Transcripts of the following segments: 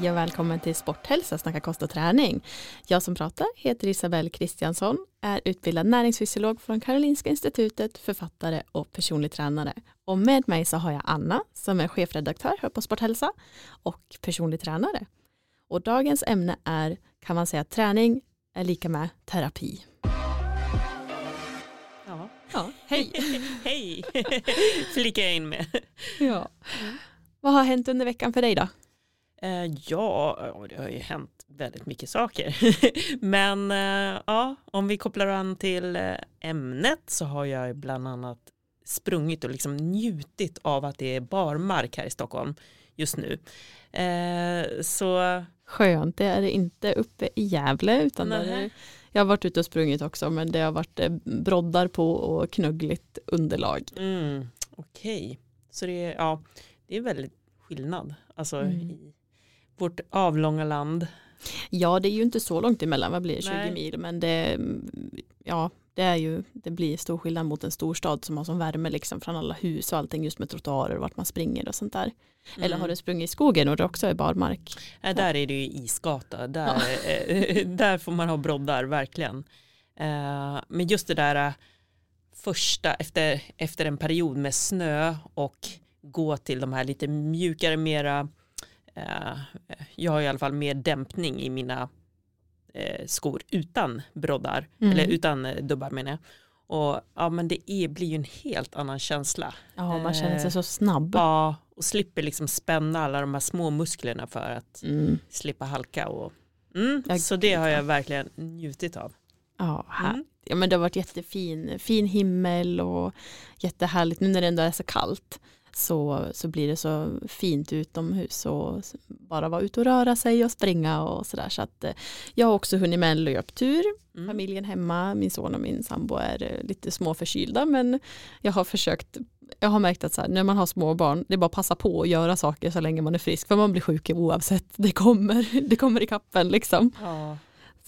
Hej och välkommen till Sporthälsa, Snacka kost och träning. Jag som pratar heter Isabelle Kristiansson, är utbildad näringsfysiolog från Karolinska institutet, författare och personlig tränare. Och med mig så har jag Anna som är chefredaktör här på Sporthälsa och personlig tränare. Och dagens ämne är, kan man säga, träning är lika med terapi. Ja. Ja, hej. Hej! Flikar jag in med. ja. Vad har hänt under veckan för dig då? Eh, ja, det har ju hänt väldigt mycket saker. Men eh, ja, om vi kopplar an till eh, ämnet så har jag bland annat sprungit och liksom njutit av att det är barmark här i Stockholm just nu. Så Skönt, det är inte uppe i Gävle utan Nej. där är, jag har varit ute och sprungit också men det har varit broddar på och knuggligt underlag. Mm, Okej, okay. så det är, ja, det är väldigt skillnad alltså mm. i vårt avlånga land. Ja, det är ju inte så långt emellan, vad blir det, 20 Nej. mil, men det, ja, det, är ju, det blir stor skillnad mot en storstad som har som värme liksom från alla hus och allting just med trottoarer och vart man springer och sånt där. Mm. Eller har du sprungit i skogen och det också är barmark? Äh, där är det ju isgata, där, ja. där får man ha broddar verkligen. Uh, men just det där uh, första efter, efter en period med snö och gå till de här lite mjukare, mera jag har i alla fall mer dämpning i mina skor utan broddar, mm. eller utan dubbar menar jag. Och ja men det är, blir ju en helt annan känsla. Ja man känner sig så snabb. Ja och slipper liksom spänna alla de här små musklerna för att mm. slippa halka. Och, mm, så det har jag verkligen njutit av. Ja, här. Mm. ja men det har varit jättefin fin himmel och jättehärligt nu när det ändå är så kallt så, så blir det så fint utomhus och bara vara ute och röra sig och springa och sådär. Så att eh, jag har också hunnit med en löptur. Mm. Familjen hemma, min son och min sambo är eh, lite småförkylda men jag har försökt jag har märkt att så här, när man har små barn, det är bara att passa på att göra saker så länge man är frisk, för man blir sjuk oavsett, det kommer, det kommer i kappen liksom. Ja.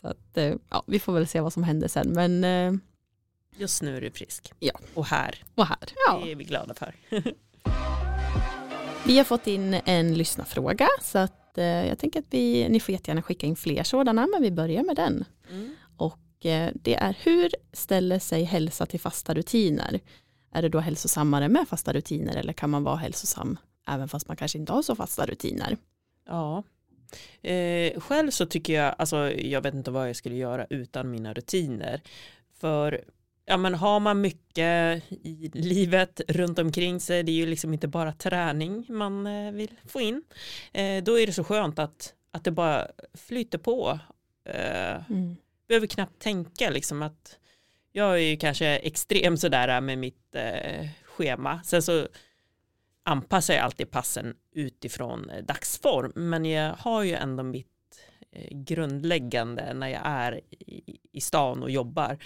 Så att, eh, ja, vi får väl se vad som händer sen, men Just nu är du frisk. Ja. Och här. Och här, ja. Det är vi glada för. Vi har fått in en lyssnarfråga så att eh, jag tänker att vi, ni får jättegärna skicka in fler sådana men vi börjar med den. Mm. Och eh, det är hur ställer sig hälsa till fasta rutiner? Är det då hälsosammare med fasta rutiner eller kan man vara hälsosam även fast man kanske inte har så fasta rutiner? Ja, eh, själv så tycker jag, alltså jag vet inte vad jag skulle göra utan mina rutiner. För ja, men har man mycket i livet runt omkring sig, det är ju liksom inte bara träning man eh, vill få in, eh, då är det så skönt att, att det bara flyter på. Eh, mm. Behöver knappt tänka liksom att jag är ju kanske extrem sådär med mitt schema. Sen så anpassar jag alltid passen utifrån dagsform, men jag har ju ändå mitt grundläggande när jag är i, i stan och jobbar.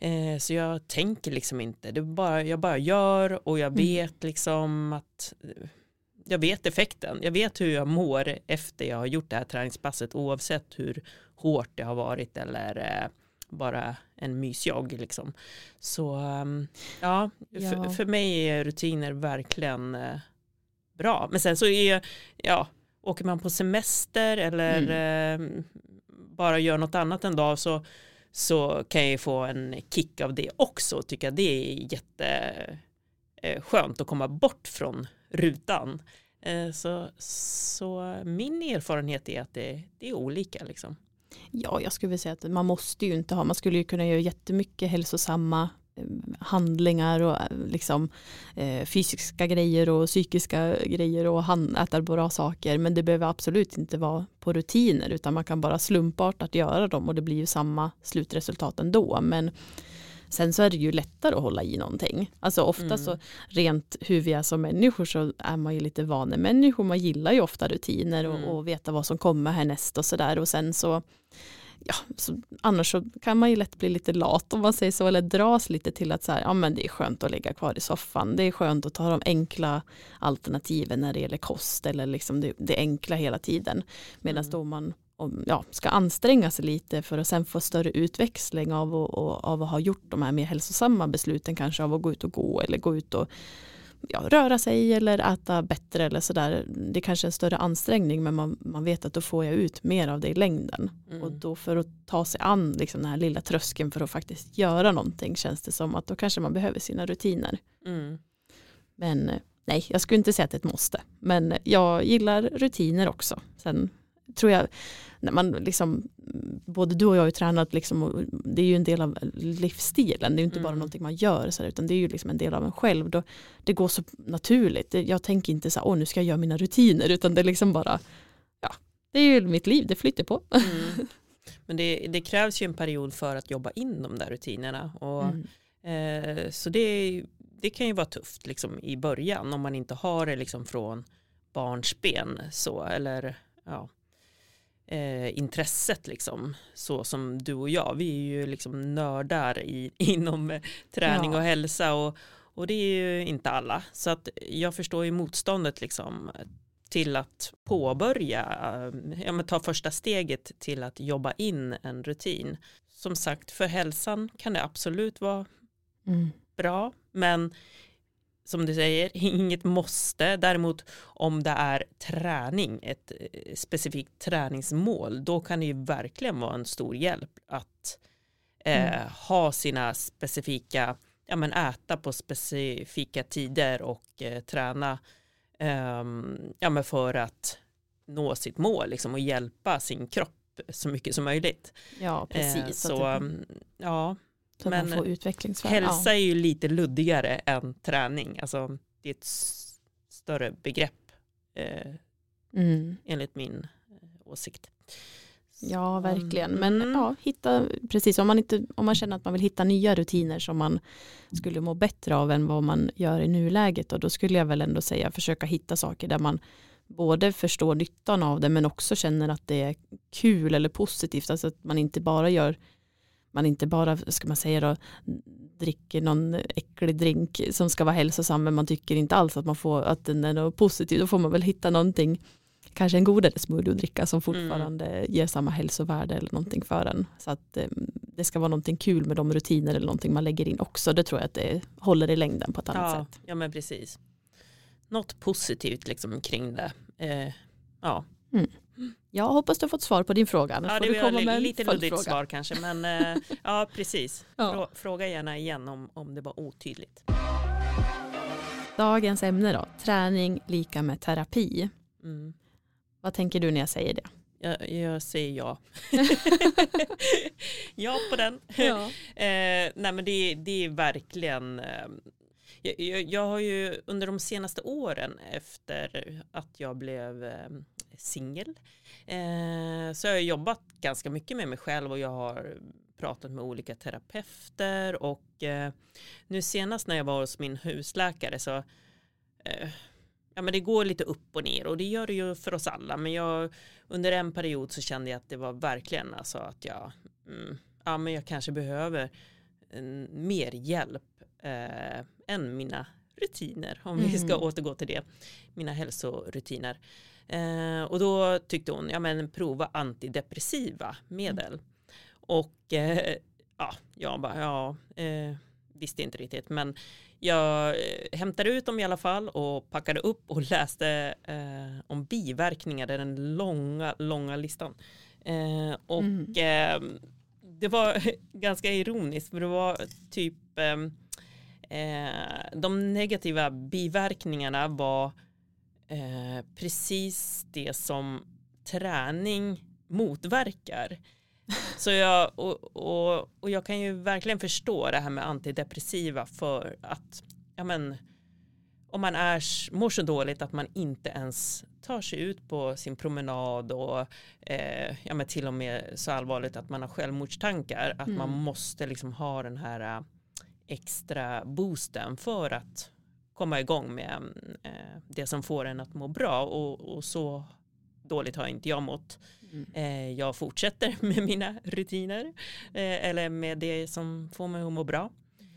Eh, så jag tänker liksom inte, det bara, jag bara gör och jag vet mm. liksom att jag vet effekten, jag vet hur jag mår efter jag har gjort det här träningspasset oavsett hur hårt det har varit eller eh, bara en mysjogg liksom. Så ja, Ja. För, för mig är rutiner verkligen eh, bra. Men sen så är, ja, åker man på semester eller eh, bara gör något annat en dag så, så kan jag ju få en kick av det också. och Tycka det är jätteskönt eh, att komma bort från rutan. Eh, så, så min erfarenhet är att det, det är olika liksom. Ja, jag skulle vilja säga att man måste ju inte ha, man skulle ju kunna göra jättemycket hälsosamma handlingar och liksom eh, fysiska grejer och psykiska grejer och han, äta bra saker. Men det behöver absolut inte vara på rutiner utan man kan bara slumpartat göra dem och det blir ju samma slutresultat ändå. Men sen så är det ju lättare att hålla i någonting. Alltså ofta Mm. så rent hur vi är som människor så är man ju lite vanemänniskor man gillar ju ofta rutiner och, Mm. och veta vad som kommer härnäst och sådär. Och sen så ja, så annars så kan man ju lätt bli lite lat om man säger så, eller dras lite till att så här, ja men det är skönt att ligga kvar i soffan, det är skönt att ta de enkla alternativen när det gäller kost eller liksom det, det enkla hela tiden. Medan Mm. då man om, ja, ska anstränga sig lite för att sen få större utväxling av, att- och, av att ha gjort de här mer hälsosamma besluten kanske av att gå ut och gå eller gå ut och ja, röra sig eller äta bättre eller sådär. Det är kanske är en större ansträngning men man, man vet att då får jag ut mer av det i längden. Mm. Och då för att ta sig an liksom den här lilla tröskeln för att faktiskt göra någonting känns det som att då kanske man behöver sina rutiner. Mm. Men eh, nej, jag skulle inte säga att det är ett måste. Men jag gillar rutiner också. Sen tror jag, när man liksom, både du och jag har ju tränat, liksom, och det är ju en del av livsstilen. Det är ju inte bara Mm. någonting man gör, så här, utan det är ju liksom en del av en själv. Då, det går så naturligt. Jag tänker inte så här, åh nu ska jag göra mina rutiner, utan det är liksom bara, ja, det är ju mitt liv, det flyter på. Mm. Men det, det krävs ju en period för att jobba in de där rutinerna. Och, Mm. eh, så det, det kan ju vara tufft liksom, i början om man inte har det liksom, från barnsben. Så, eller ja, eh, intresset liksom, så som du och jag. Vi är ju liksom nördar i, inom eh, träning Ja. och hälsa och, och det är ju inte alla. Så att jag förstår ju motståndet liksom, till att påbörja, eh, ja, men ta första steget till att jobba in en rutin. Som sagt, för hälsan kan det absolut vara Mm. bra, men som du säger, inget måste. Däremot om det är träning, ett eh, specifikt träningsmål, då kan det ju verkligen vara en stor hjälp att eh, Mm. ha sina specifika, ja men äta på specifika tider och eh, träna ehm, ja men för att nå sitt mål liksom, och hjälpa sin kropp så mycket som möjligt. Ja, precis. Eh, så så att, det, mm, ja, så men man får utvecklingsväg. Hälsa är ju lite luddigare än träning. Alltså, det är ett större begrepp eh. Mm. enligt min eh, åsikt. Ja, verkligen. Men mm, ja, hitta, precis, om man, inte, om man känner att man vill hitta nya rutiner som man skulle må bättre av än vad man gör i nuläget, och då skulle jag väl ändå säga försöka hitta saker där man både förstår nyttan av det men också känner att det är kul eller positivt. Alltså att man inte bara gör, man inte bara, ska man säga då, dricker någon äcklig drink som ska vara hälsosam men man tycker inte alls att man får att den är något positivt. Då får man väl hitta någonting kanske en godare smoothie att dricka som fortfarande ger samma hälsovärde eller någonting för en. Så att eh, det ska vara någonting kul med de rutiner eller någonting man lägger in också. Det tror jag att det håller i längden på ett annat ja, sätt. ja, men precis. Något positivt liksom kring det. Eh, ja, Jag hoppas du har fått svar på din fråga. Ja det var lite luddigt svar kanske, men eh, ja, precis. Ja. Frå- Fråga gärna igen om, om det var otydligt. Dagens ämne då, träning lika med terapi. Mm. Vad tänker du när jag säger det? Jag, jag säger ja. ja på den. Eh, nej men det, det är verkligen eh, jag, jag, jag har ju under de senaste åren efter att jag blev eh, singel. Eh, så har jag jobbat ganska mycket med mig själv och jag har pratat med olika terapeuter och eh, nu senast när jag var hos min husläkare så eh, ja men det går lite upp och ner och det gör det ju för oss alla. Men jag under en period så kände jag att det var verkligen alltså att jag mm, ja men jag kanske behöver en, mer hjälp eh, än mina rutiner om vi ska Mm. återgå till det mina hälsorutiner eh, och då tyckte hon ja men prova antidepressiva medel och eh, ja jag bara ja eh, visste inte riktigt men jag eh, hämtade ut dem i alla fall och packade upp och läste eh, om biverkningar, det är den långa, långa listan. Eh, och Mm. eh, det var ganska ironiskt för det var typ eh, eh, de negativa biverkningarna var eh, precis det som träning motverkar. Så jag, och, och, och jag kan ju verkligen förstå det här med antidepressiva för att ja men, om man är, mår så dåligt att man inte ens tar sig ut på sin promenad och eh, ja men till och med så allvarligt att man har självmordstankar att man Mm. måste liksom ha den här eh, extra boosten för att komma igång med eh, det som får en att må bra och, och så dåligt har inte jag mått. Mm. Eh, jag fortsätter med mina rutiner eh, eller med det som får mig att må bra.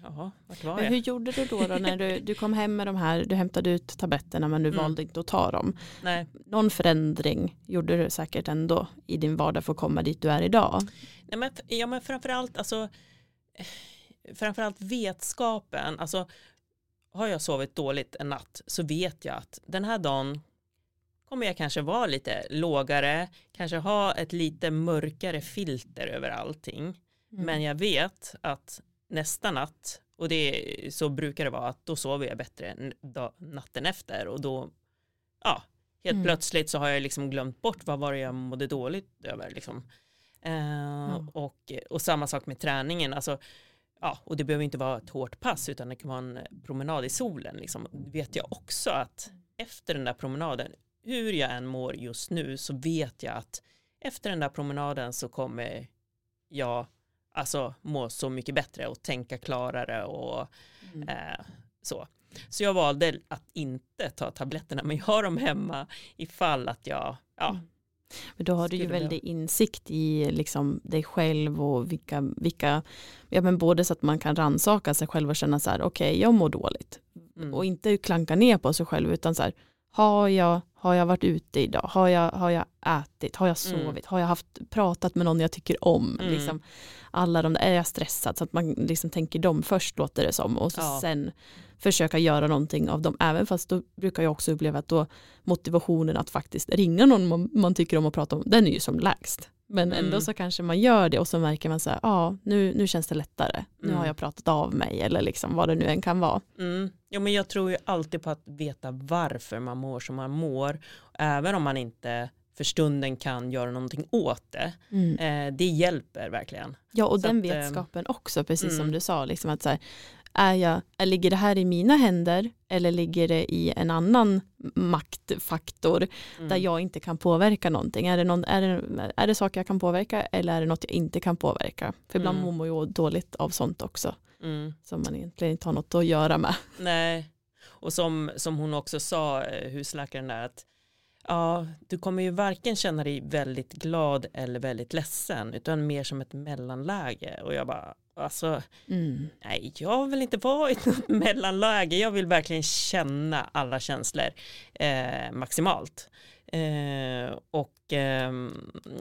Jaha, vart var Men jag? hur gjorde du då, då när du, du kom hem med de här, du hämtade ut tabletterna men du Mm. valde inte att ta dem. Nej, Någon förändring gjorde du säkert ändå i din vardag för att komma dit du är idag. Nej, men, ja, men framförallt, alltså, framförallt vetskapen. Alltså, har jag sovit dåligt en natt så vet jag att den här dagen kommer jag kanske vara lite lågare, kanske ha ett lite mörkare filter över allting. Mm. Men jag vet att nästa natt, och det så brukar det vara, att då sover jag bättre natten efter och då, ja, helt mm. plötsligt så har jag liksom glömt bort vad var det jag mådde dåligt över liksom. Eh, mm. och, och samma sak med träningen, alltså ja, och det behöver inte vara ett hårt pass utan det kan vara en promenad i solen. Liksom. vet jag också att efter den där promenaden, hur jag än mår just nu så vet jag att efter den där promenaden så kommer jag alltså må så mycket bättre och tänka klarare och mm. eh, så. Så jag valde att inte ta tabletterna men jag har dem hemma ifall att jag ja, mm. Men då har du ju väldigt insikt i liksom dig själv och vilka, vilka ja men både så att man kan ransaka sig själv och känna så här, okej okay, jag mår dåligt. Mm. Och inte klanka ner på sig själv utan så här, har jag, har jag varit ute idag? Har jag, har jag ätit? Har jag mm. sovit? Mm. Har jag haft, pratat med någon jag tycker om? Mm. Liksom, alla de är jag stressad? Så att man liksom tänker dem först låter det som och så ja. sen försöka göra någonting av dem. Även fast då brukar jag också uppleva att då motivationen att faktiskt ringa någon man, man tycker om att prata om, den är ju som lägst. Men ändå mm. så kanske man gör det och så märker man så här, ja ah, nu, nu känns det lättare, nu har mm. jag pratat av mig eller liksom vad det nu än kan vara. Mm. Ja, men jag tror ju alltid på att veta varför man mår som man mår, även om man inte för stunden kan göra någonting åt det. Mm. Eh, det hjälper verkligen. Ja och så den att, eh, vetskapen också, precis som mm. du sa, liksom att så här, är jag, ligger det här i mina händer eller ligger det i en annan maktfaktor mm. där jag inte kan påverka någonting? Är det, någon, är, det, är det saker jag kan påverka eller är det något jag inte kan påverka? För ibland mm. mår man ju dåligt av sånt också mm. som man egentligen inte har något att göra med. Nej, och som, som hon också sa, eh, husläkaren där, att ja, du kommer ju varken känna dig väldigt glad eller väldigt ledsen utan mer som ett mellanläge och jag bara alltså mm. nej jag vill inte vara i något mellanläge jag vill verkligen känna alla känslor eh, maximalt eh, och eh,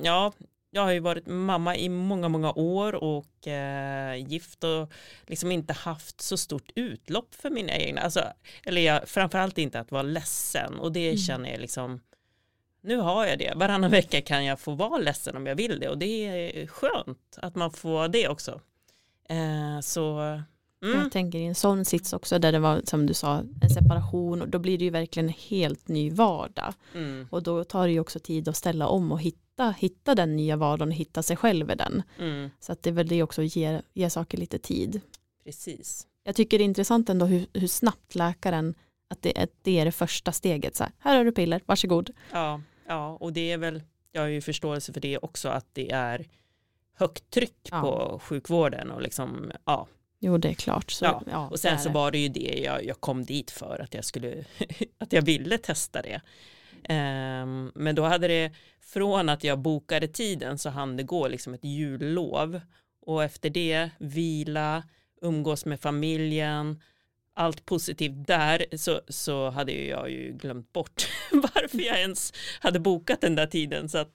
ja jag har ju varit mamma i många, många år och eh, gift och liksom inte haft så stort utlopp för mina egna, alltså, eller jag, framförallt inte att vara ledsen och det mm. känner jag liksom nu har jag det. Varannan vecka kan jag få vara ledsen om jag vill det och det är skönt att man får det också. Eh, så mm. Jag tänker i en sån sits också där det var som du sa en separation och då blir det ju verkligen en helt ny vardag. Mm. Och då tar det ju också tid att ställa om och hitta, hitta den nya vardagen och hitta sig själv i den. Mm. Så att det är väl det också ger, ger saker lite tid. Precis. Jag tycker det är intressant ändå hur, hur snabbt läkaren att det är, det är det första steget. Så här, här har du piller, varsågod. Ja, ja, och det är väl, jag har ju förståelse för det också, att det är högt tryck ja. på sjukvården och liksom, ja. Jo, det är klart. Så, ja. ja och sen så var det ju det jag, jag kom dit för, att jag skulle, att jag ville testa det. Um, men då hade det, från att jag bokade tiden så hann det gå liksom ett jullov och efter det vila, umgås med familjen, allt positivt där så, så hade jag ju glömt bort varför jag ens hade bokat den där tiden. Så att,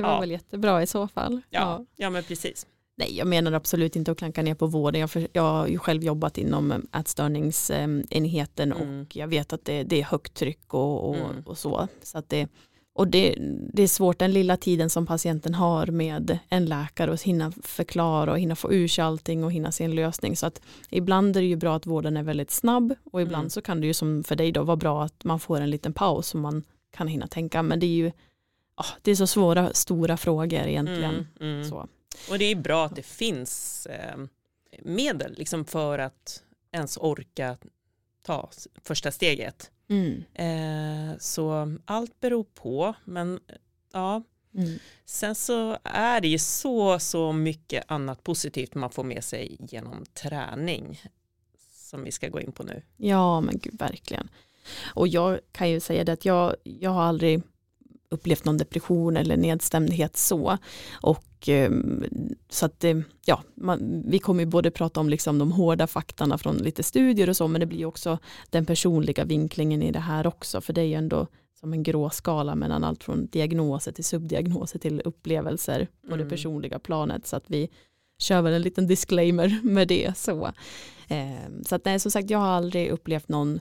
det var ja. väl jättebra i så fall. Ja, ja. ja men precis. Nej, jag menar absolut inte att klanka ner på vården. Jag, för, jag har ju själv jobbat inom ätstörningsenheten mm. och jag vet att det, det är högt tryck och, och, mm. och så. så att det, och det, det är svårt den lilla tiden som patienten har med en läkare att hinna förklara och hinna få ur sig allting och hinna se en lösning. Så att ibland är det ju bra att vården är väldigt snabb och ibland mm. så kan det ju som för dig då vara bra att man får en liten paus som man kan hinna tänka. Men det är ju oh, det är så svåra, stora frågor egentligen. Mm, mm. Så. Och det är bra att det finns eh, medel liksom för att ens orka ta första steget. Mm. Eh, så allt beror på, men ja. Mm. Sen så är det ju så, så mycket annat positivt man får med sig genom träning som vi ska gå in på nu. Ja, men gud, verkligen. Och jag kan ju säga det att jag, jag har aldrig upplevt någon depression eller nedstämdhet så. Och ehm, så att ja, man, vi kommer ju både prata om liksom de hårda faktorna från lite studier och så, men det blir också den personliga vinklingen i det här också, för det är ju ändå som en grå skala mellan allt från diagnoser till subdiagnoser till upplevelser på mm. det personliga planet, så att vi kör väl en liten disclaimer med det. Så, eh, så att, nej, som sagt, jag har aldrig upplevt någon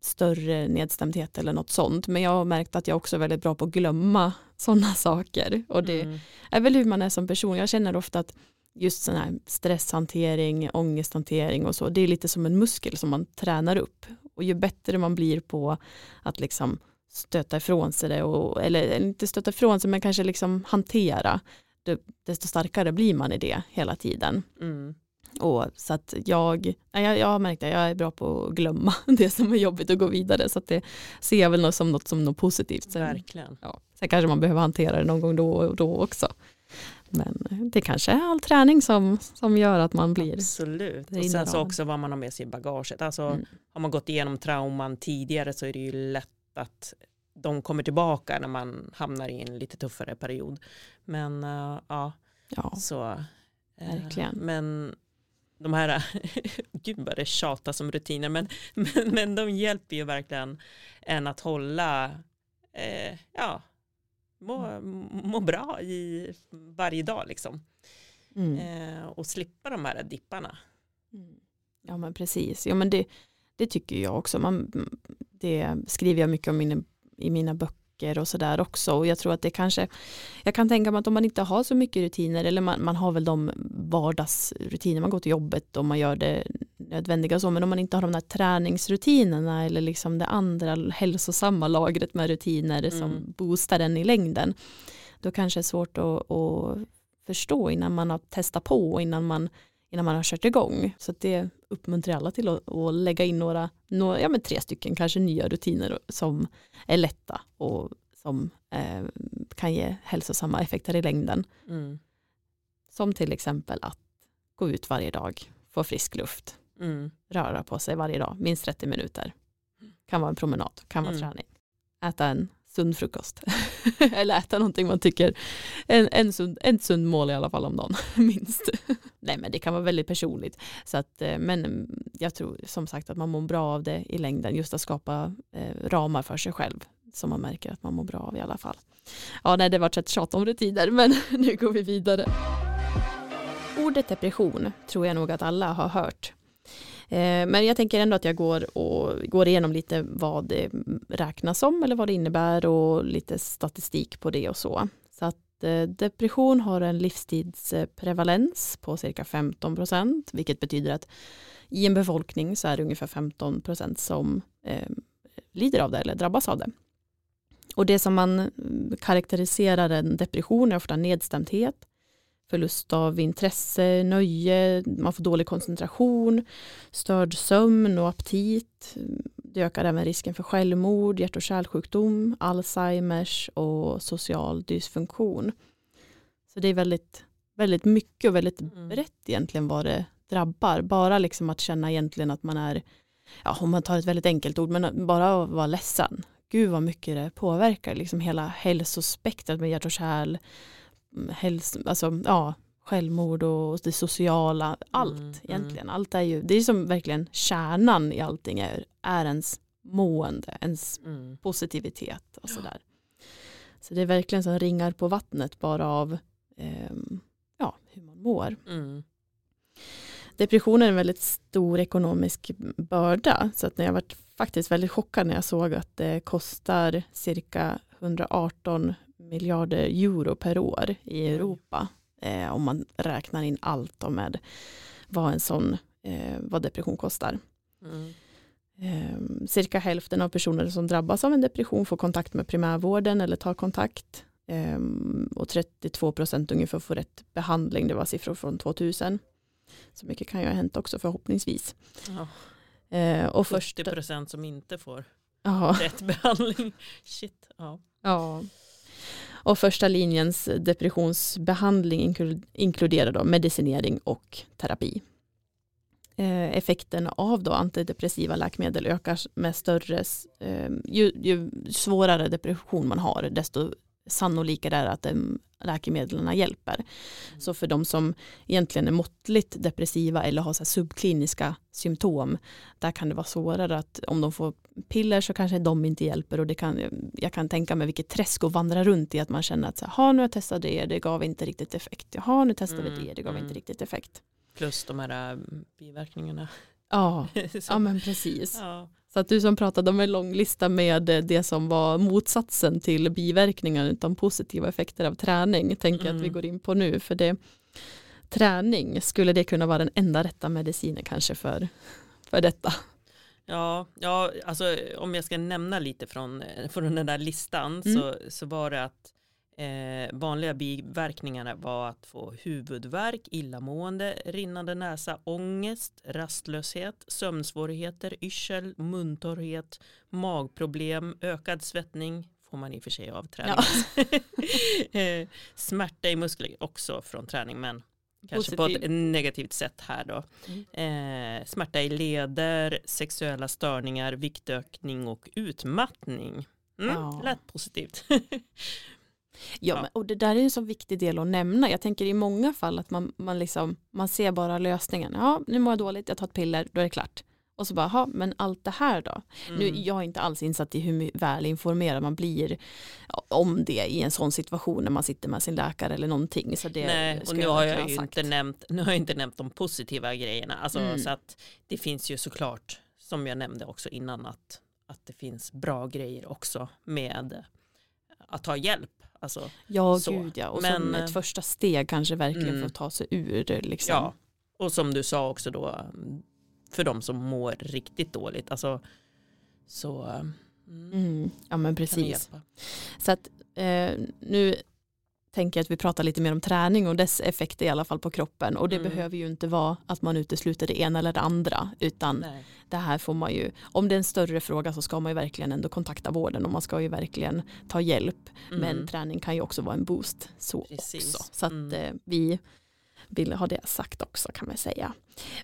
större nedstämdhet eller något sånt. Men jag har märkt att jag också är väldigt bra på att glömma sådana saker. Och det mm. är väl hur man är som person. Jag känner ofta att just sån här stresshantering, ångesthantering och så, det är lite som en muskel som man tränar upp. Och ju bättre man blir på att liksom stöta ifrån sig det, och, eller inte stöta ifrån sig men kanske liksom hantera, desto starkare blir man i det hela tiden. Mm. Och så att jag, jag, jag har märkt att jag är bra på att glömma det som är jobbigt och gå vidare. Så att det ser jag väl som något som något positivt. Sen, Verkligen. Ja, sen kanske man behöver hantera det någon gång då och då också. Men det kanske är all träning som, som gör att man blir Absolut, och sen så också vad man har med sig i bagaget. Alltså, mm. Har man gått igenom trauman tidigare så är det ju lätt att de kommer tillbaka när man hamnar i en lite tuffare period. Men uh, ja, ja, så. Uh, Verkligen. Men de här, gud vad det tjatar som rutiner, men, men, men de hjälper ju verkligen en att hålla, eh, ja, må, må bra i varje dag liksom. Mm. Eh, och slippa de här dipparna. Mm. Ja men precis, ja men det, det tycker jag också. Man, det skriver jag mycket om in, i mina böcker böcker och sådär också. Och jag tror att det kanske, jag kan tänka mig att om man inte har så mycket rutiner, eller man, man har väl de vardagsrutiner, man går till jobbet och man gör det nödvändiga och så, men om man inte har de där träningsrutinerna eller liksom det andra hälsosamma lagret med rutiner mm. som boostar den i längden, då kanske det är svårt att, att förstå innan man har testat på och innan man innan man har kört igång. Så det uppmuntrar alla till att, att lägga in några, några, ja men tre stycken kanske nya rutiner som är lätta och som eh, kan ge hälsosamma effekter i längden. Mm. Som till exempel att gå ut varje dag, få frisk luft, mm. röra på sig varje dag, minst 30 minuter. Kan vara en promenad, kan vara mm. träning. Äta en sund frukost. Eller äta någonting man tycker, en, en, sund, en sund mål i alla fall om dagen, minst. Nej men det kan vara väldigt personligt. Så att, eh, men jag tror som sagt att man mår bra av det i längden, just att skapa eh, ramar för sig själv som man märker att man mår bra av i alla fall. Ja, nej, det var ett tjat om rutiner, men nu går vi vidare. Ordet depression tror jag nog att alla har hört Eh, men jag tänker ändå att jag går, och, går igenom lite vad det räknas som eller vad det innebär och lite statistik på det och så. Så att eh, depression har en livstidsprevalens på cirka 15 procent, vilket betyder att i en befolkning så är det ungefär 15 procent som eh, lider av det eller drabbas av det. Och det som man mm, karaktäriserar en depression är ofta nedstämdhet, förlust av intresse, nöje, man får dålig koncentration, störd sömn och aptit. Det ökar även risken för självmord, hjärt och kärlsjukdom, Alzheimers och social dysfunktion. Så det är väldigt, väldigt mycket och väldigt mm. brett egentligen vad det drabbar. Bara liksom att känna egentligen att man är, ja, om man tar ett väldigt enkelt ord, men bara att vara ledsen. Gud vad mycket det påverkar liksom hela hälsospektrat med hjärt och kärl, häls alltså, ja, självmord och det sociala, allt mm, mm. egentligen. Mm. Allt är ju, det är som verkligen kärnan i allting är, är ens mående, ens mm. positivitet och sådär. Så det är verkligen som ringar på vattnet bara av eh, ja, hur man mår. Mm. Depression är en väldigt stor ekonomisk börda så att när jag var faktiskt väldigt chockad när jag såg att det kostar cirka 118 miljarder euro per år i Europa. Eh, om man räknar in allt och med vad en sån, eh, vad depression kostar. Mm. Eh, cirka hälften av personer som drabbas av en depression får kontakt med primärvården eller tar kontakt. Eh, och 32 procent ungefär får rätt behandling, det var siffror från 2000. Så mycket kan ju ha hänt också förhoppningsvis. Ja. Eh, och 40 procent som inte får ja. rätt behandling. Shit, ja. ja. Och första linjens depressionsbehandling inkluderar då medicinering och terapi. Eh, effekten av då antidepressiva läkemedel ökar med större, eh, ju, ju, svårare depression man har, desto sannolikare är att läkemedlen hjälper. Mm. Så för de som egentligen är måttligt depressiva eller har så subkliniska symptom, där kan det vara svårare att om de får piller så kanske de inte hjälper och det kan, jag kan tänka mig vilket träsk att vandra runt i att man känner att så här, nu har jag testat det, det gav inte riktigt effekt. Jaha, nu testar vi Mm, det, det gav mm. inte riktigt effekt. Plus de här äh, biverkningarna. Ja, ja men precis. ja. Så att du som pratade om en lång lista med det som var motsatsen till biverkningar utan positiva effekter av träning tänker jag att vi Mm. går in på nu för det träning skulle det kunna vara den enda rätta medicinen kanske för, för detta. Ja, ja, alltså om jag ska nämna lite från, från den där listan Mm. så, så var det att eh, vanliga biverkningarna var att få huvudvärk, illamående, rinnande näsa, ångest, rastlöshet, sömnsvårigheter, yrsel, muntorrhet, magproblem, ökad svettning får man i och för sig av träning. Eh, Smärta i muskler också från träning men kanske på Positiv. ett negativt sätt här då. Eh, smärta i leder, sexuella störningar, viktökning och utmattning. Mm, Ja. Lät positivt. Ja, Ja. Men, och det där är en så viktig del att nämna. Jag tänker i många fall att man, man, liksom, man ser bara lösningen. Ja, nu mår jag dåligt, jag tar ett piller, då är det klart. Och så bara, "Jaha, men allt det här då? Nu, Mm. jag är inte alls insatt i hur väl informerad man blir om det i en sån situation när man sitter med sin läkare eller någonting. Så det Nej, och nu har jag sagt. inte nämnt, nu har jag inte nämnt de positiva grejerna. Alltså, Mm. Så att det finns ju såklart, som jag nämnde också innan, att, att det finns bra grejer också med att ta hjälp. Alltså, Ja, så. gud ja. Och Men, som eh, ett första steg kanske verkligen mm. för att ta sig ur. Liksom. Ja, och som du sa också då, för de som mår riktigt dåligt, alltså, så mm, Mm. ja, men precis. Så att eh, nu tänker jag att vi pratar lite mer om träning och dess effekter i alla fall på kroppen. Och det Mm. behöver ju inte vara att man utesluter det ena eller det andra. Utan Nej. det här får man ju, om det är en större fråga så ska man ju verkligen ändå kontakta vården och man ska ju verkligen ta hjälp. Men Mm. träning kan ju också vara en boost så Precis. också. Så att Mm. eh, vi vill ha det sagt också kan man säga.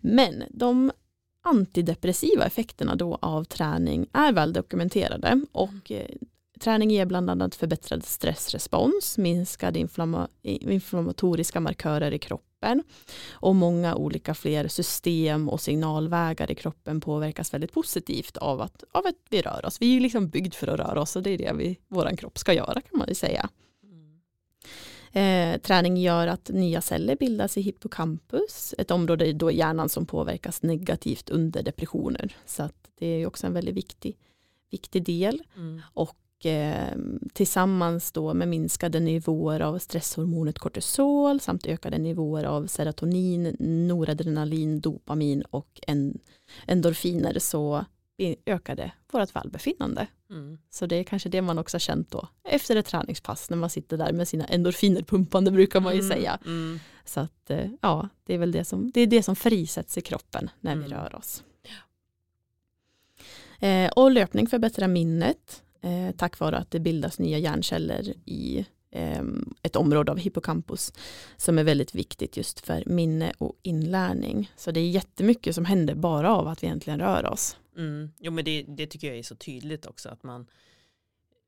Men de antidepressiva effekterna då av träning är väl dokumenterade och eh, träning ger bland annat förbättrad stressrespons, minskade inflamma, inflammatoriska markörer i kroppen och många olika fler system och signalvägar i kroppen påverkas väldigt positivt av att, av att vi rör oss. Vi är liksom byggd för att röra oss och det är det vi, våran kropp ska göra kan man ju säga. Eh, träning gör att nya celler bildas i hippocampus, ett område då i hjärnan som påverkas negativt under depressioner. Så att det är också en väldigt viktig, viktig del. Mm. Och eh, tillsammans då med minskade nivåer av stresshormonet kortisol samt ökade nivåer av serotonin, noradrenalin, dopamin och en, endorfiner så ökar det vårt välbefinnande. Mm. Så det är kanske det man också har känt då efter ett träningspass när man sitter där med sina endorfiner pumpande brukar man ju Mm. säga. Mm. Så att eh, ja, det är väl det som, det är det som frisätts i kroppen när vi Mm. rör oss. Eh, och löpning förbättrar minnet eh, tack vare att det bildas nya hjärnceller i eh, ett område av hippocampus som är väldigt viktigt just för minne och inlärning. Så det är jättemycket som händer bara av att vi egentligen rör oss. Mm. Jo men det, det tycker jag är så tydligt också att man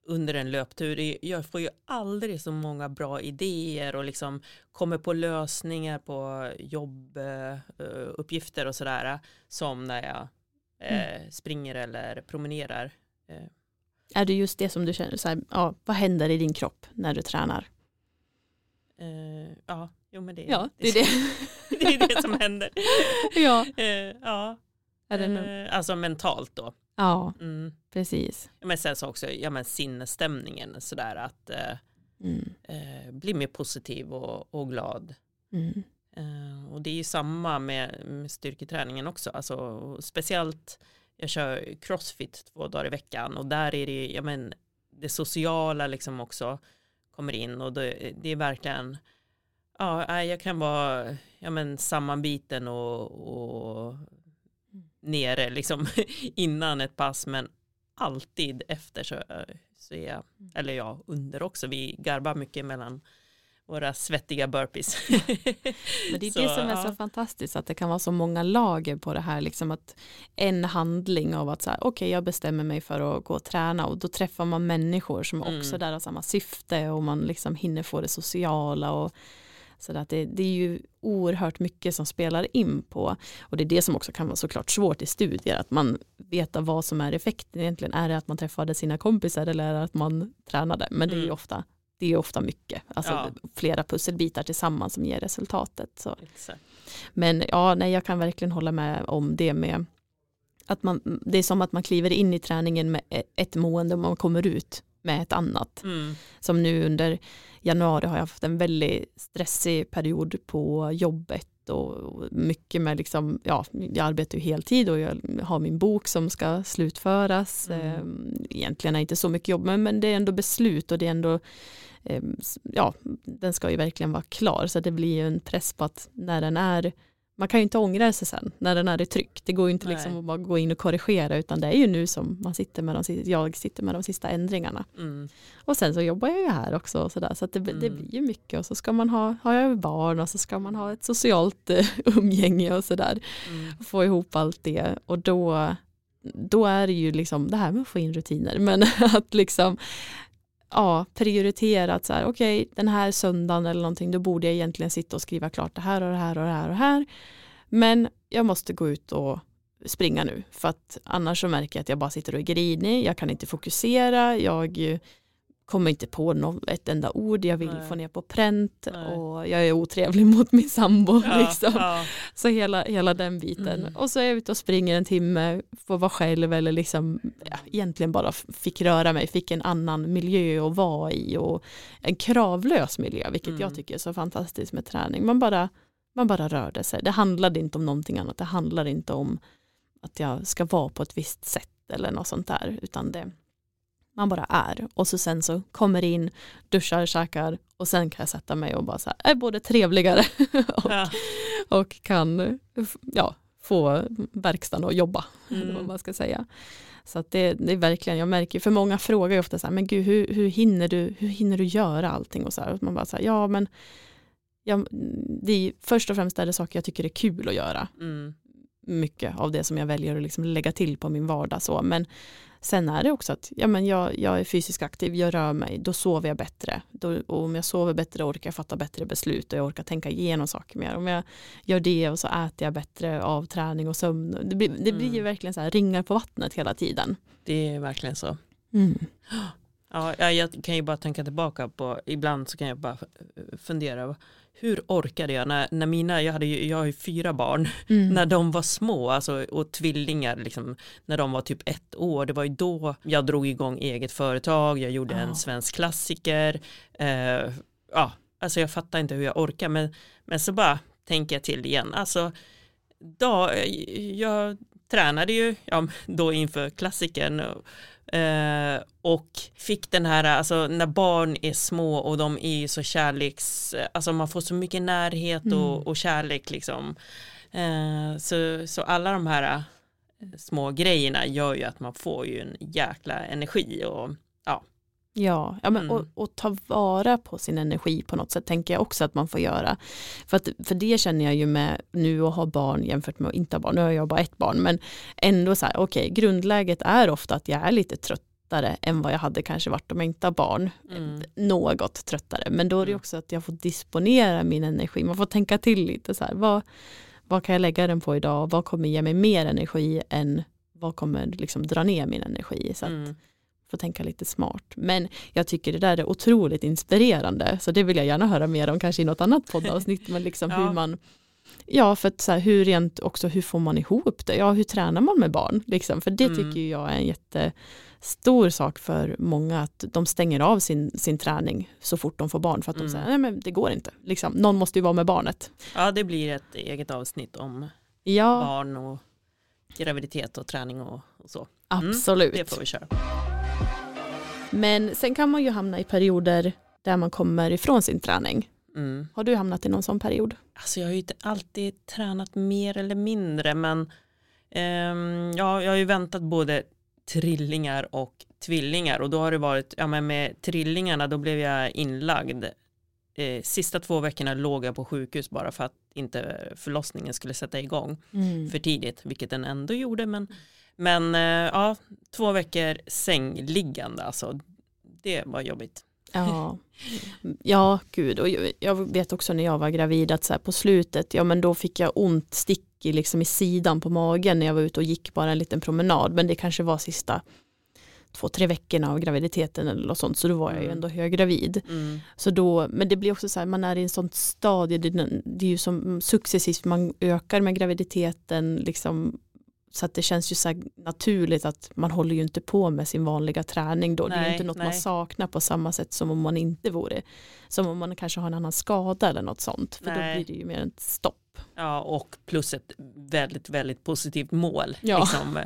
under en löptur, jag får ju aldrig så många bra idéer och liksom kommer på lösningar på jobbuppgifter och sådär som när jag eh, springer eller promenerar. Eh, Är det just det som du känner, så här, ja, vad händer i din kropp när du tränar? eh, ja, jo men det, Ja, det är det. det är det som händer. ja, Eh, ja, är det nu? eh, alltså mentalt då. ja, Mm. precis. Men sen så också ja, men sinnesstämningen sådär att eh, Mm, eh, bli mer positiv och, och glad. mm, Eh, och det är ju samma med, med styrketräningen också. Alltså, speciellt, jag kör crossfit två dagar i veckan och där är det, ja, men, det sociala liksom också kommer in och det, det är verkligen, ja, nej, jag kan vara ja, men, sammanbiten och, och nere liksom innan ett pass men alltid efter så, så är jag, eller jag under också, vi garvar mycket mellan våra svettiga burpees. Men det är Så, det som är ja. så fantastiskt att det kan vara så många lager på det här liksom att en handling av att så här okej jag bestämmer mig för att gå och träna och då träffar man människor som Mm. också där har samma syfte och man liksom hinner få det sociala och Så att det, det är ju oerhört mycket som spelar in på och det är det som också kan vara såklart svårt i studier att man vet vad som är effekten egentligen. Är det att man träffade sina kompisar eller är det att man tränade? Men det är Mm. ofta det är ofta mycket, alltså Ja. flera pusselbitar tillsammans som ger resultatet. Så. Exakt. Men ja, nej, jag kan verkligen hålla med om det med att man, det är som att man kliver in i träningen med ett mående och man kommer ut med ett annat. Mm. Som nu under januari har jag haft en väldigt stressig period på jobbet och mycket med liksom, ja, jag arbetar ju heltid och jag har min bok som ska slutföras. Mm. Mm. Egentligen är det inte så mycket jobb, men, det är ändå beslut och det är ändå, eh, ja, den ska ju verkligen vara klar så det blir ju en press på att när den är man kan ju inte ångra sig sen när den är i tryck. Det går ju inte Nej. liksom att bara gå in och korrigera utan det är ju nu som man sitter med de, jag sitter med de sista ändringarna. Mm. Och sen så jobbar jag ju här också och sådär så att det, det Mm. blir ju mycket och så ska man ha, har jag barn och så ska man ha ett socialt eh, umgänge och sådär. Mm. Få ihop allt det och då, då är det ju liksom det här med att få in rutiner men att liksom ja, prioriterat så här okej den här söndagen eller någonting då borde jag egentligen sitta och skriva klart det här och det här och det här och det här. Men jag måste gå ut och springa nu för att annars så märker jag att jag bara sitter och är grinig, jag kan inte fokusera, jag kommer inte på något, ett enda ord, jag vill Nej. få ner på pränt Nej. och jag är otrevlig mot min sambo. Ja, liksom. ja. Så hela, hela den biten. Mm. Och så är jag ute och springer en timme, får vara själv eller liksom ja, egentligen bara fick röra mig, fick en annan miljö att vara i och en kravlös miljö, vilket Mm. jag tycker är så fantastiskt med träning. Man bara, man bara rörde sig. Det handlade inte om någonting annat, det handlar inte om att jag ska vara på ett visst sätt eller något sånt där, utan det man bara är och så sen så kommer in, duschar, käkar och sen kan jag sätta mig och bara så här, är både trevligare och Ja. och kan ja, få verkstaden att jobba. Eller vad Mm. man ska säga. Så att det, det är verkligen, jag märker, för många frågar ju ofta så här, men gud hur, hur, hinner, du, hur hinner du göra allting? Och så här, och man bara så här, ja men ja, det är, först och främst är det saker jag tycker är kul att göra. Mm. Mycket av det som jag väljer att liksom lägga till på min vardag. Så. Men sen är det också att ja, men jag, jag är fysiskt aktiv, jag rör mig, då sover jag bättre. Då, och om jag sover bättre orkar jag fatta bättre beslut och jag orkar tänka igenom saker mer. Om jag gör det och så äter jag bättre av träning och sömn. Det blir, det blir ju Mm. verkligen så här ringar på vattnet hela tiden. Det är verkligen så. Mm. Ja, jag- jag kan ju bara tänka tillbaka på, ibland så kan jag bara fundera, hur orkade jag när, när mina, jag, hade ju, jag har ju fyra barn, Mm. när de var små, alltså, och tvillingar, liksom, när de var typ ett år, det var ju då jag drog igång eget företag, jag gjorde Ja. en svensk klassiker, eh, ja, alltså jag fattar inte hur jag orkar, men, men så bara tänker jag till igen, alltså, då, jag tränade ju ja, då inför klassikern eh, och fick den här, alltså när barn är små och de är så kärleks, alltså man får så mycket närhet Mm. och, och kärlek liksom. Eh, så, så alla de här eh, små grejerna gör ju att man får ju en jäkla energi och Ja, ja men, Mm. och, och ta vara på sin energi på något sätt tänker jag också att man får göra. För, att, för det känner jag ju med nu att ha barn jämfört med att inte ha barn. Nu har jag bara ett barn men ändå så här, okej, grundläget är ofta att jag är lite tröttare än vad jag hade kanske varit om jag inte har barn. Mm. Något tröttare, men då är det Mm. också att jag får disponera min energi. Man får tänka till lite så här, vad, vad kan jag lägga den på idag? Vad kommer ge mig mer energi än vad kommer liksom dra ner min energi? Så att, Mm. Får tänka lite smart. Men jag tycker det där är otroligt inspirerande så det vill jag gärna höra mer om kanske i något annat poddavsnitt men liksom Ja. hur man Ja för att så här, hur rent också hur får man ihop det? Ja hur tränar man med barn? Liksom, för det Mm. tycker jag är en jättestor sak för många att de stänger av sin, sin träning så fort de får barn för att Mm. de säger nej men det går inte. Liksom, någon måste ju vara med barnet. Ja, det blir ett eget avsnitt om Ja barn och graviditet och träning och, och så. Mm, absolut. Det får vi köra. Men sen kan man ju hamna i perioder där man kommer ifrån sin träning. Mm. Har du hamnat i någon sån period? Alltså jag har ju inte alltid tränat mer eller mindre men ehm, ja, jag har ju väntat både trillingar och tvillingar och då har det varit, ja men med trillingarna då blev jag inlagd. Eh, sista två veckorna låg jag på sjukhus bara för att inte förlossningen skulle sätta igång för tidigt, vilket den ändå gjorde men, men eh, ja, två veckor sängliggande alltså, det var jobbigt. Ja, ja gud. Och jag- vet också när jag var gravid att så här på slutet, ja men då fick jag ont stick i, liksom i sidan på magen när jag var ute och gick bara en liten promenad. Men det kanske var sista två, tre veckorna av graviditeten eller något sånt. Så då var jag ju Mm. ändå höggravid. Mm. Så då, men det blir också så här, man är i en sånt stadie, det, det är ju som successivt man ökar med graviditeten, liksom, så att det känns ju så naturligt att man håller ju inte på med sin vanliga träning då. det är ju Nej, inte något man nej. saknar på samma sätt som om man inte vore, som om man kanske har en annan skada eller något sånt. För Nej. då blir det ju mer ett stopp. Ja, och plus ett väldigt, väldigt positivt mål. Ja. Liksom,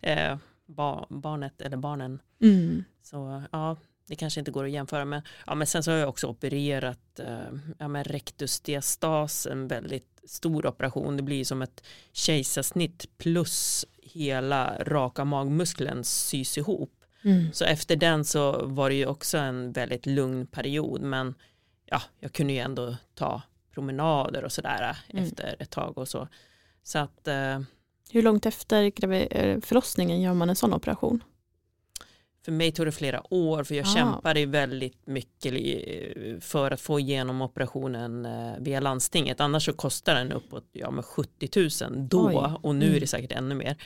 eh, ba, barnet eller barnen. Mm. Så ja, det kanske inte går att jämföra med. Ja, men sen så har jag också opererat eh, ja, men rectus diastas, en väldigt stor operation. Det blir som ett kejsarsnitt plus hela raka magmuskeln sys ihop. Mm. Så efter den så var det ju också en väldigt lugn period. Men ja, jag kunde ju ändå ta promenader och sådär Mm. efter ett tag och så. Så att eh, Hur långt efter eh, förlossningen gör man en sån operation? För mig tog det flera år för jag Ah. kämpade väldigt mycket för att få igenom operationen eh, via landstinget. Annars så kostar den uppåt ja, med 70 000 då Oj. och nu är Mm. det säkert ännu mer.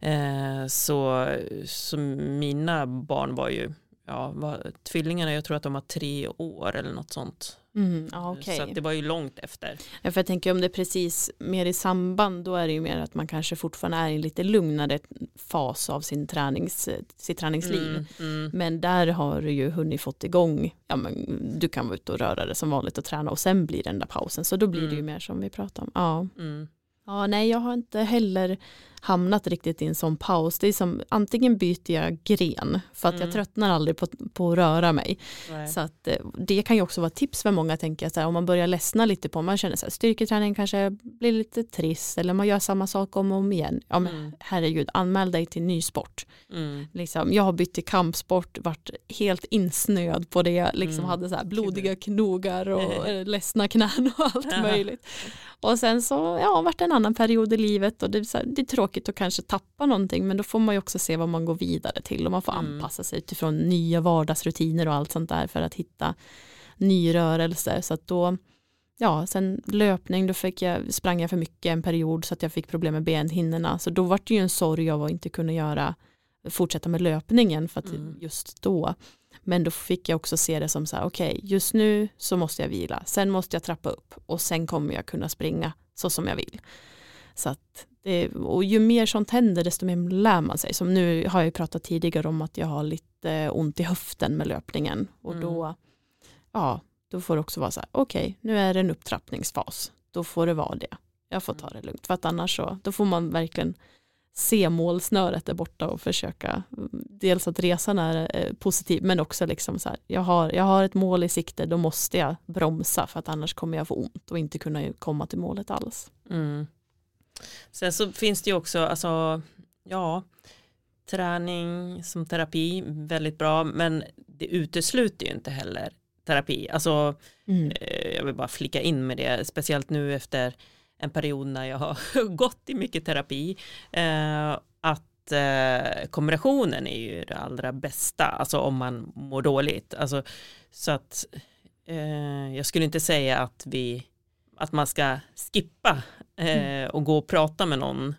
Eh, så, så mina barn var ju ja, var, tvillingarna, jag tror att de var tre år eller något sånt. Mm, ja, okej. Så att det var ju långt efter. Ja, för jag tänker om det är precis mer i samband då är det ju mer att man kanske fortfarande är i en lite lugnare fas av sin tränings, sitt träningsliv. Mm, mm, Men där har du ju hunnit fått igång, ja, men du kan vara ute och röra dig som vanligt och träna och sen blir det den där pausen. Så då blir det ju Mm. mer som vi pratar om. Ja. Ja, nej jag har inte heller hamnat riktigt i en sån paus. Det är som antingen byter jag gren för att jag Mm. tröttnar aldrig på, på att röra mig. Nej. Så att, eh, det kan ju också vara tips för många tänker jag, så här, om man börjar ledsna lite på, man känner så här, styrketräning kanske blir lite trist eller man gör samma sak om och om igen. Ja men Mm. herregud, anmäl dig till ny sport. Mm. Liksom, jag har bytt till kampsport, varit helt insnöad på det, liksom Mm. hade så här blodiga knogar och ledsna knän och allt möjligt. Och sen så, ja, varit en annan period i livet och det här, det är tråkigt att kanske tappa någonting men då får man ju också se vad man går vidare till och man får Mm. anpassa sig utifrån nya vardagsrutiner och allt sånt där för att hitta ny rörelse. Så att då, ja, sen löpning, då fick jag, sprang jag för mycket en period så att jag fick problem med benhinnorna. Så då var det ju en sorg av att inte kunna göra, fortsätta med löpningen för att Mm. just då. Men då fick jag också se det som så här, okej, just nu så måste jag vila, sen måste jag trappa upp och sen kommer jag kunna springa så som jag vill. Så att det, och ju mer sånt händer desto mer lär man sig. Som nu har jag ju pratat tidigare om att jag har lite ont i höften med löpningen och Mm. då, ja, då får det också vara så här, okej, nu är det en upptrappningsfas, då får det vara det. Jag får ta det lugnt, för att annars så, då får man verkligen se målsnöret där borta och försöka, mm, dels att resan är eh, positiv, men också liksom så här, jag har, jag har ett mål i sikte, då måste jag bromsa för att annars kommer jag få ont och inte kunna komma till målet alls. Mm. Sen så finns det ju också, alltså, ja, träning som terapi, väldigt bra, men det utesluter ju inte heller terapi. Alltså, Mm. eh, jag vill bara flicka in med det, speciellt nu efter en period när jag har gått i mycket terapi, eh, att eh, kombinationen är ju det allra bästa, alltså om man mår dåligt. Alltså, så att eh, jag skulle inte säga att vi att man ska skippa eh, och gå och prata med någon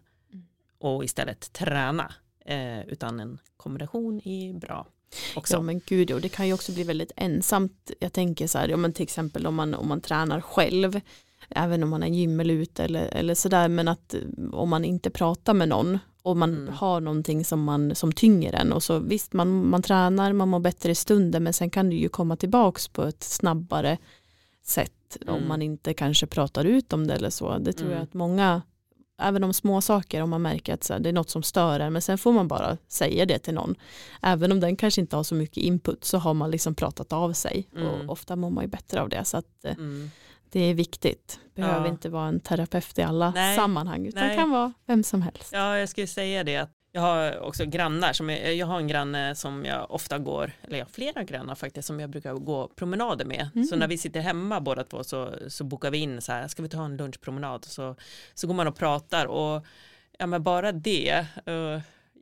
och istället träna. Eh, utan en kombination är bra också. Ja men gud, och det kan ju också bli väldigt ensamt. Jag tänker så här, ja, men till exempel om man, om man tränar själv, även om man är gym eller eller, sådär, men att eh, om man inte pratar med någon och man Mm. har någonting som, man, som tynger en och så visst man, man tränar, man mår bättre i stunden men sen kan du ju komma tillbaks på ett snabbare sätt om Mm. man inte kanske pratar ut om det eller så. Det tror jag Mm. att många, även om små saker, om man märker att så här, det är något som stör en, men sen får man bara säga det till någon. Även om den kanske inte har så mycket input så har man liksom pratat av sig Mm. och ofta mår man ju bättre av det. Så att eh, Mm. Det är viktigt. Behöver Ja. inte vara en terapeut i alla Nej. sammanhang utan Nej. kan vara vem som helst. Ja, jag skulle säga det att jag har också grannar som jag, jag har en granne som jag ofta går, eller jag har flera grannar faktiskt som jag brukar gå promenader med. Mm. Så när vi sitter hemma båda två så, så bokar vi in så här, ska vi ta en lunchpromenad? Så, så går man och pratar och ja men bara det eh,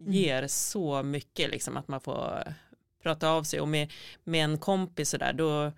ger så mycket liksom att man får prata av sig och med, med en kompis så där då eh,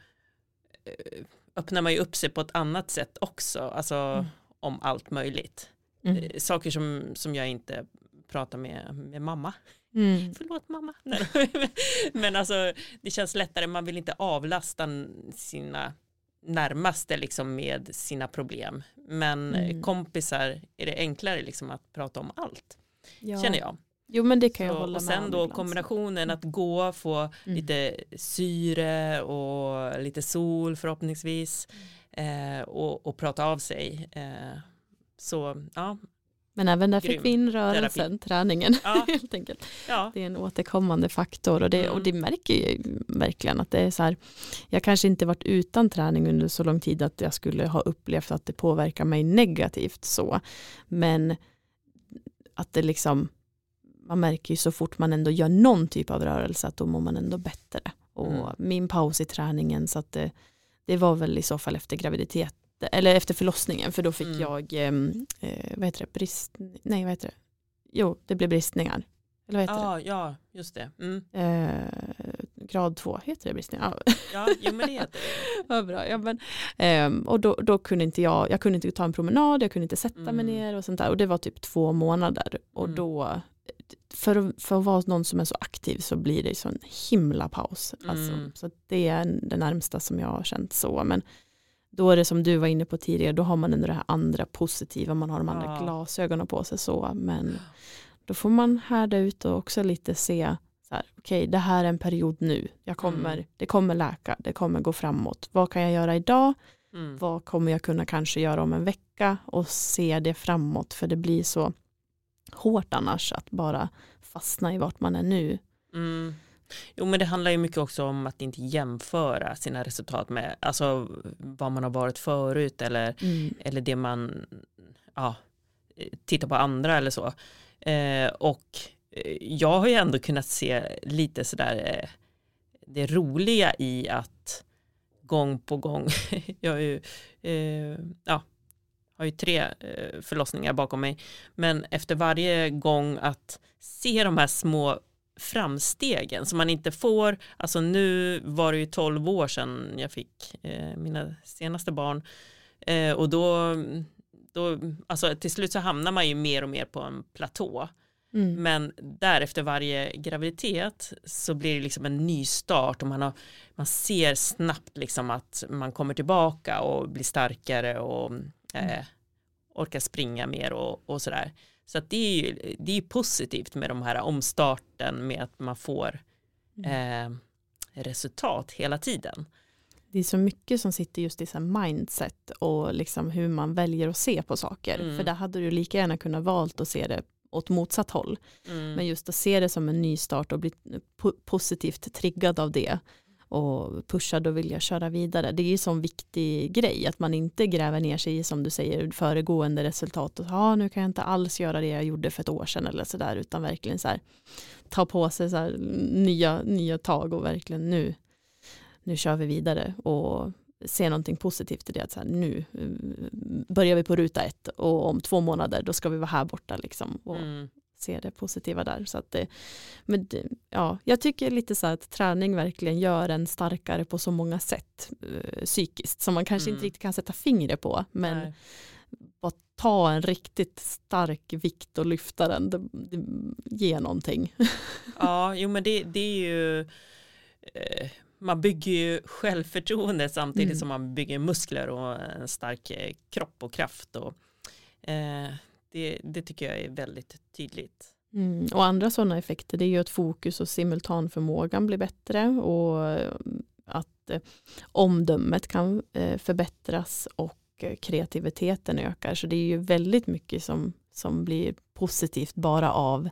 öppnar man ju upp sig på ett annat sätt också, alltså mm. om allt möjligt. Mm. Eh, saker som, som jag inte pratar med, med mamma. Mm. Förlåt mamma. Men alltså det känns lättare, man vill inte avlasta sina närmaste liksom med sina problem. Men mm. kompisar är det enklare liksom att prata om allt. Ja. Känner jag. Jo men det kan jag så, hålla och med sen då kombinationen att gå, få mm. lite syre och lite sol förhoppningsvis eh, och, och prata av sig. Eh, så ja. Men även där fick vi in rörelsen, Terapi. träningen ja. helt enkelt. Ja. Det är en återkommande faktor och det, mm. och det märker jag verkligen att det är så här, jag kanske inte varit utan träning under så lång tid att jag skulle ha upplevt att det påverkar mig negativt så. Men att det liksom man märker ju så fort man ändå gör någon typ av rörelse att då mår man ändå bättre. Och mm. min paus i träningen så att det, det, var väl i så fall efter graviditet eller efter förlossningen för då fick mm. jag ehm, eh, vad heter det, brist, nej vad heter det, jo det blev bristningar. Eller vad heter ja, det? Ja, just det. Mm. Eh, grad två, heter det bristningar? Ja, ja jo, men det heter det. Vad bra. Ja, men, eh, och då, då kunde inte jag, jag kunde inte ta en promenad, jag kunde inte sätta mm. mig ner och sånt där. Och det var typ två månader. Och mm. då för, för att vara någon som är så aktiv så blir det så en himla paus. Alltså, mm. så det är det närmsta som jag har känt så. Men då är det som du var inne på tidigare, då har man ändå det här andra positiva, man har de andra ja. glasögonen på sig så. Men då får man härda ut och också lite se, okej okay, det här är en period nu, jag kommer, mm. det kommer läka, det kommer gå framåt. Vad kan jag göra idag? Mm. Vad kommer jag kunna kanske göra om en vecka? Och se det framåt, för det blir så hårt annars att bara fastna i vart man är nu. Mm. Jo men det handlar ju mycket också om att inte jämföra sina resultat med alltså, vad man har varit förut eller, mm. eller det man ja, tittar på andra eller så. Eh, och eh, jag har ju ändå kunnat se lite sådär eh, det roliga i att gång på gång, jag är ju, eh, ja, har ju tre eh, förlossningar bakom mig, men efter varje gång att se de här små framstegen som man inte får, alltså nu var det ju tolv år sedan jag fick eh, mina senaste barn eh, och då, då, alltså till slut så hamnar man ju mer och mer på en platå. Mm. Men där efter varje graviditet så blir det liksom en ny start och man, har, man ser snabbt liksom att man kommer tillbaka och blir starkare och eh, orkar springa mer och, och sådär. Så det är ju det är positivt med de här omstarten med att man får mm. eh, resultat hela tiden. Det är så mycket som sitter just i så mindset och liksom hur man väljer att se på saker. Mm. För där hade du lika gärna kunnat valt att se det åt motsatt håll. Mm. Men just att se det som en ny start och bli positivt triggad av det och pushad och vilja köra vidare. Det är ju en sån viktig grej att man inte gräver ner sig i som du säger föregående resultat och ja ah, nu kan jag inte alls göra det jag gjorde för ett år sedan eller sådär utan verkligen så här ta på sig så här, nya, nya tag och verkligen nu nu kör vi vidare och se någonting positivt i det. Att så här, nu eh, börjar vi på ruta ett och om två månader då ska vi vara här borta. Liksom, och mm se det positiva där. Så att det, men ja, jag tycker lite så att träning verkligen gör en starkare på så många sätt eh, psykiskt som man kanske mm. inte riktigt kan sätta fingret på. Men Nej. bara ta en riktigt stark vikt och lyfta den, det, det ger någonting. Ja, jo men det, det är ju eh, man bygger ju självförtroende samtidigt mm. som man bygger muskler och en stark eh, kropp och kraft. Och, eh, det, det tycker jag är väldigt tydligt. Mm. Och andra sådana effekter det är ju att fokus och simultanförmågan blir bättre och eh, att eh, omdömet kan eh, förbättras och eh, kreativiteten ökar. Så det är ju väldigt mycket som, som blir positivt bara av,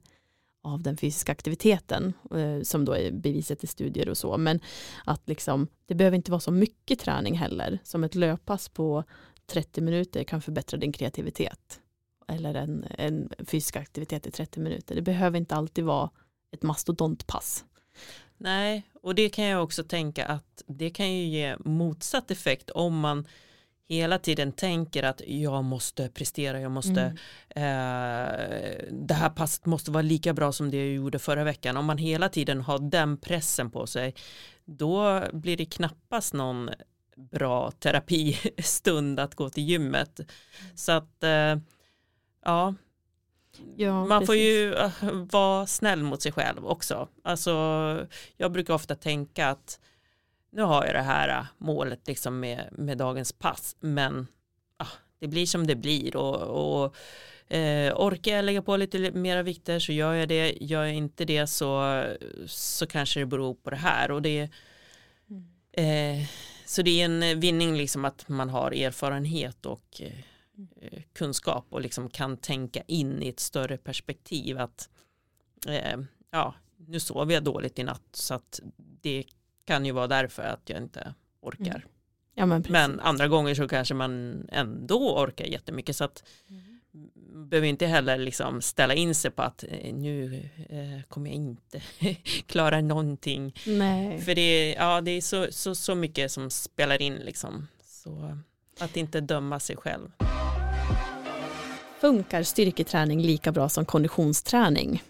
av den fysiska aktiviteten eh, som då är beviset i studier och så. Men att liksom, det behöver inte vara så mycket träning heller. Som ett löppass på 30 minuter kan förbättra din kreativitet eller en, en fysisk aktivitet i 30 minuter. Det behöver inte alltid vara ett mastodontpass. Nej, och det kan jag också tänka att det kan ju ge motsatt effekt om man hela tiden tänker att jag måste prestera, jag måste, Mm. eh, det här passet måste vara lika bra som det jag gjorde förra veckan. Om man hela tiden har den pressen på sig, då blir det knappast någon bra terapistund att gå till gymmet. Så att, eh, ja, Ja, man får precis. ju äh, vara snäll mot sig själv också. Alltså, jag brukar ofta tänka att nu har jag det här äh, målet liksom med, med dagens pass, men ah, det blir som det blir och, och eh, orkar jag lägga på lite mera vikter så gör jag det, gör jag inte det så, så kanske det beror på det här och det Mm. eh, så det är en vinning liksom att man har erfarenhet och eh, eh, kunskap och liksom kan tänka in i ett större perspektiv att eh, ja, nu sover jag dåligt i natt så att det kan ju vara därför att jag inte orkar. Mm. Ja, men. Men andra gånger så kanske man ändå orkar jättemycket så att man behöver inte heller liksom ställa in sig på att eh, nu eh, kommer jag inte klara någonting. Nej. För det är, ja, det är så, så, så mycket som spelar in liksom. Så att inte döma sig själv. Funkar styrketräning lika bra som konditionsträning?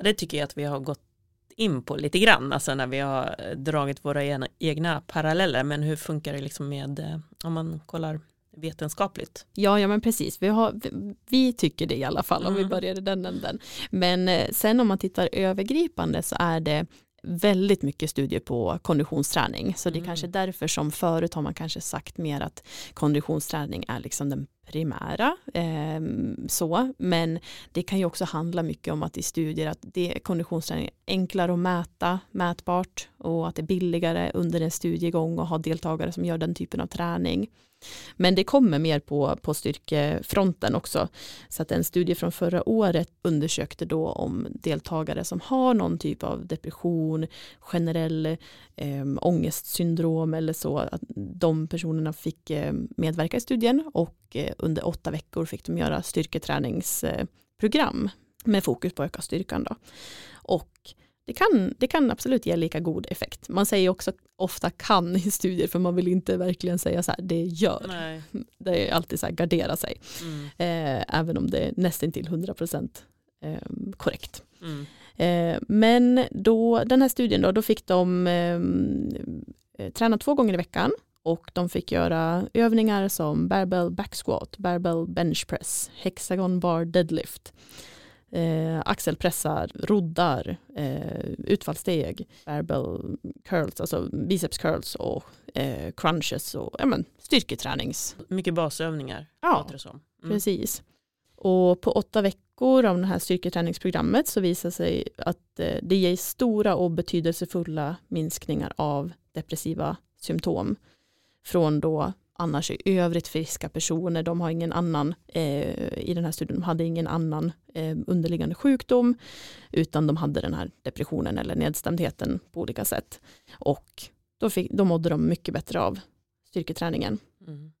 Det tycker jag att vi har gått in på lite grann, alltså när vi har eh, dragit våra egna, paralleller. Men hur funkar det liksom med, eh, om man kollar vetenskapligt? Ja, ja men precis. Vi, har, vi, vi tycker det i alla fall om vi Mm. börjar i den änden. Men eh, sen om man tittar övergripande så är det väldigt mycket studier på konditionsträning. Så det är Mm. kanske därför som förut har man kanske sagt mer att konditionsträning är liksom den primära. Eh, så. Men det kan ju också handla mycket om att i studier att det, konditionsträning är enklare att mäta, mätbart och att det är billigare under en studiegång och ha deltagare som gör den typen av träning. Men det kommer mer på, på styrkefronten också. Så att en studie från förra året undersökte då om deltagare som har någon typ av depression, generell eh, ångestsyndrom eller så, att de personerna fick eh, medverka i studien och eh, under åtta veckor fick de göra styrketräningsprogram med fokus på att öka styrkan. Då. Och det kan, det kan absolut ge lika god effekt. Man säger också ofta kan i studier för man vill inte verkligen säga så här, det gör. Nej. Det är alltid så här, gardera sig. Mm. Eh, även om det är nästan till 100% eh, korrekt. Mm. Eh, men då, den här studien då, då fick de eh, eh, träna två gånger i veckan och de fick göra övningar som barbell back squat, barbell bench press, hexagon bar deadlift, eh, axelpressar, roddar, eh, utfallssteg, barbell curls, alltså biceps curls och eh, crunches och ja, men, styrketränings. Mycket basövningar Ja, låter det som. Mm. Precis. Och på åtta veckor av det här styrketräningsprogrammet så visar sig att eh, det ger stora och betydelsefulla minskningar av depressiva symptom från då annars i övrigt friska personer. De har ingen annan, eh, i den här studien, de hade ingen annan eh, underliggande sjukdom utan de hade den här depressionen eller nedstämdheten på olika sätt. Och då, fick, då mådde de mycket bättre av styrketräningen. Mm.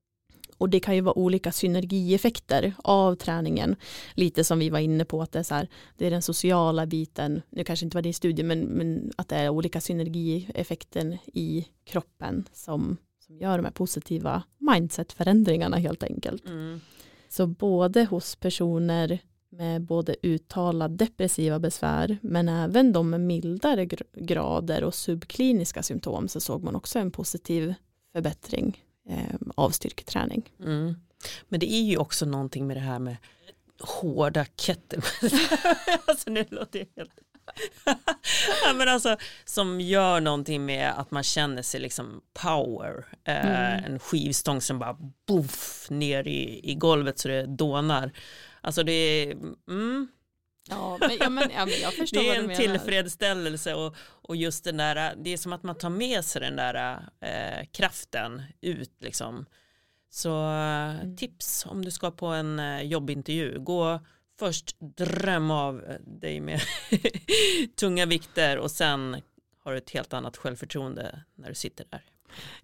Och det kan ju vara olika synergieffekter av träningen. Lite som vi var inne på att det är, så här, det är den sociala biten, nu kanske inte var det i studien, men, men att det är olika synergieffekter i kroppen som, som gör de här positiva mindsetförändringarna helt enkelt. Mm. Så både hos personer med både uttalad depressiva besvär men även de med mildare gr- grader och subkliniska symptom så såg man också en positiv förbättring eh, av styrketräning. Mm. Men det är ju också någonting med det här med hårda kettlebells. alltså nu låter det helt... ja, men alltså, som gör någonting med att man känner sig liksom power. Eh, Mm. En skivstång som bara boff ner i, i golvet så det dånar. Alltså det är, mm, Ja, men, ja, men, ja, men jag förstår det är en tillfredsställelse och, och just den där, det är som att man tar med sig den där eh, kraften ut liksom. Så eh, Mm. tips om du ska på en eh, jobbintervju, gå först dröm av dig med tunga vikter och sen har du ett helt annat självförtroende när du sitter där.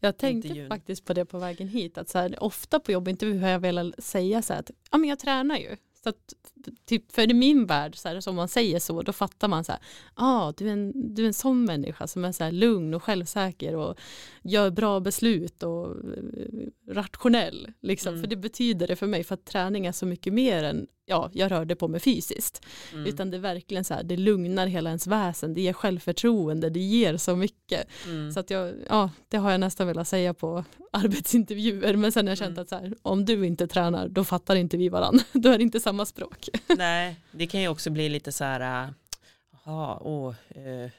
Jag tänkte intervjun. faktiskt på det på vägen hit, att så här, ofta på jobbintervju har jag velat säga så här att ja, men jag tränar ju. Så att typ, för i min värld, så här, som man säger så, då fattar man så här, ah, du, är en, du är en sån människa som är så här lugn och självsäker och gör bra beslut och eh, rationell. Liksom. Mm. För det betyder det för mig, för att träning är så mycket mer än ja, jag rörde på mig fysiskt. Mm. Utan det är verkligen så här, det lugnar hela ens väsen, det ger självförtroende, det ger så mycket. Mm. Så att jag, ja, det har jag nästan velat säga på arbetsintervjuer, men sen har jag känt Mm. att så här, om du inte tränar, då fattar inte vi varandra. Då är det inte samma språk. Nej, det kan ju också bli lite så här, äh, jaha, åh, eh,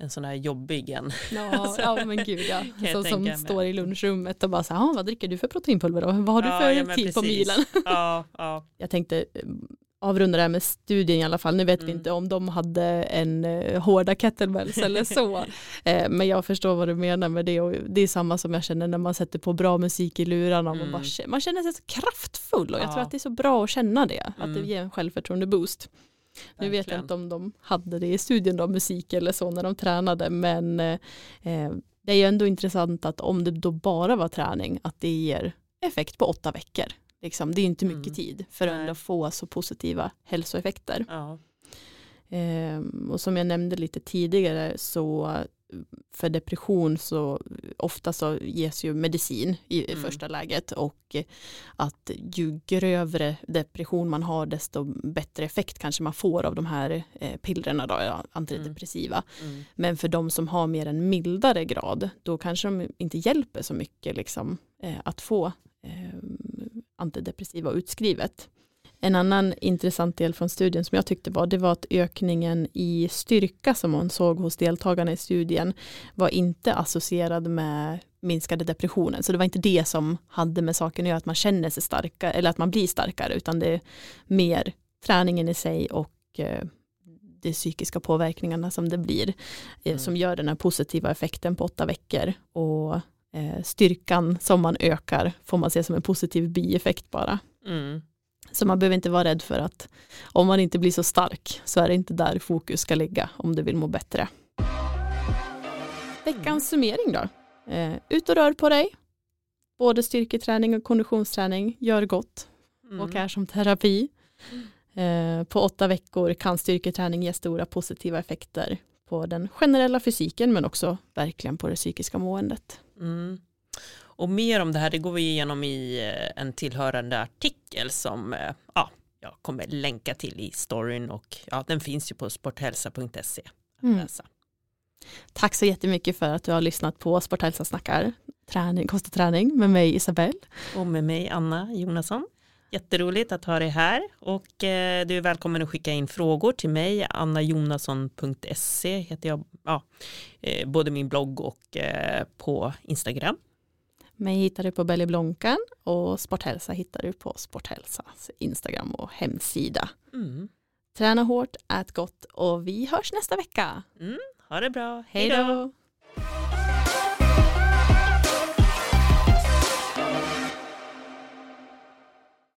en sån här jobbig en. Ja, ja men gud ja. Så, som mig. står i lunchrummet och bara så här, "Ah, vad dricker du för proteinpulver då? Vad har du Ja, för ja, tid på precis. milen? Ja, ja. Jag tänkte eh, avrunda det här med studien i alla fall. Nu vet vi Mm. inte om de hade en eh, hårda kettlebells eller så. Eh, men jag förstår vad du menar med det och det är samma som jag känner när man sätter på bra musik i lurarna och man, Mm. bara, kä- man känner sig så kraftfull och jag Ja. tror att det är så bra att känna det. Att det Mm. ger en självförtroende boost. Nu vet jag inte om de hade det i studien då, musik eller så när de tränade, men eh, eh, det är ju ändå intressant att om det då bara var träning, att det ger effekt på åtta veckor. Liksom, det är inte mycket Mm. tid för att ändå få så positiva hälsoeffekter. Ja. Ehm, och som jag nämnde lite tidigare så för depression så ofta så ges ju medicin i Mm. första läget och att ju grövre depression man har desto bättre effekt kanske man får av de här eh, pillerna då, antidepressiva. Mm. Men för de som har mer en mildare grad då kanske de inte hjälper så mycket liksom, eh, att få eh, antidepressiva utskrivet. En annan intressant del från studien som jag tyckte var det var att ökningen i styrka som man såg hos deltagarna i studien var inte associerad med minskade depressionen. Så det var inte det som hade med saken att göra att man känner sig starkare eller att man blir starkare utan det är mer träningen i sig och eh, de psykiska påverkningarna som det blir eh, Mm. som gör den här positiva effekten på åtta veckor och styrkan som man ökar får man se som en positiv bieffekt bara. Mm. Så man behöver inte vara rädd för att om man inte blir så stark så är det inte där fokus ska ligga om du vill må bättre. Veckans summering då. Eh, ut och rör på dig. Både styrketräning och konditionsträning gör gott Mm. och är som terapi. Eh, på åtta veckor kan styrketräning ge stora positiva effekter på den generella fysiken men också verkligen på det psykiska måendet. Mm. Och mer om det här det går vi igenom i eh, en tillhörande artikel som eh, ja, jag kommer länka till i storyn och ja, den finns ju på sporthälsa.se Mm. Tack så jättemycket för att du har lyssnat på Sporthälsa snackar träning, kost och träning med mig Isabelle. Och med mig Anna Jonasson. Jätteroligt att ha dig här och eh, du är välkommen att skicka in frågor till mig. annajonasson.se heter jag, ja, eh, både min blogg och eh, på Instagram. Mig hittar du på Belly Blonkan och Sporthälsa hittar du på Sporthälsas Instagram och hemsida. Mm. Träna hårt, ät gott och vi hörs nästa vecka. Mm. Ha det bra, Hej då!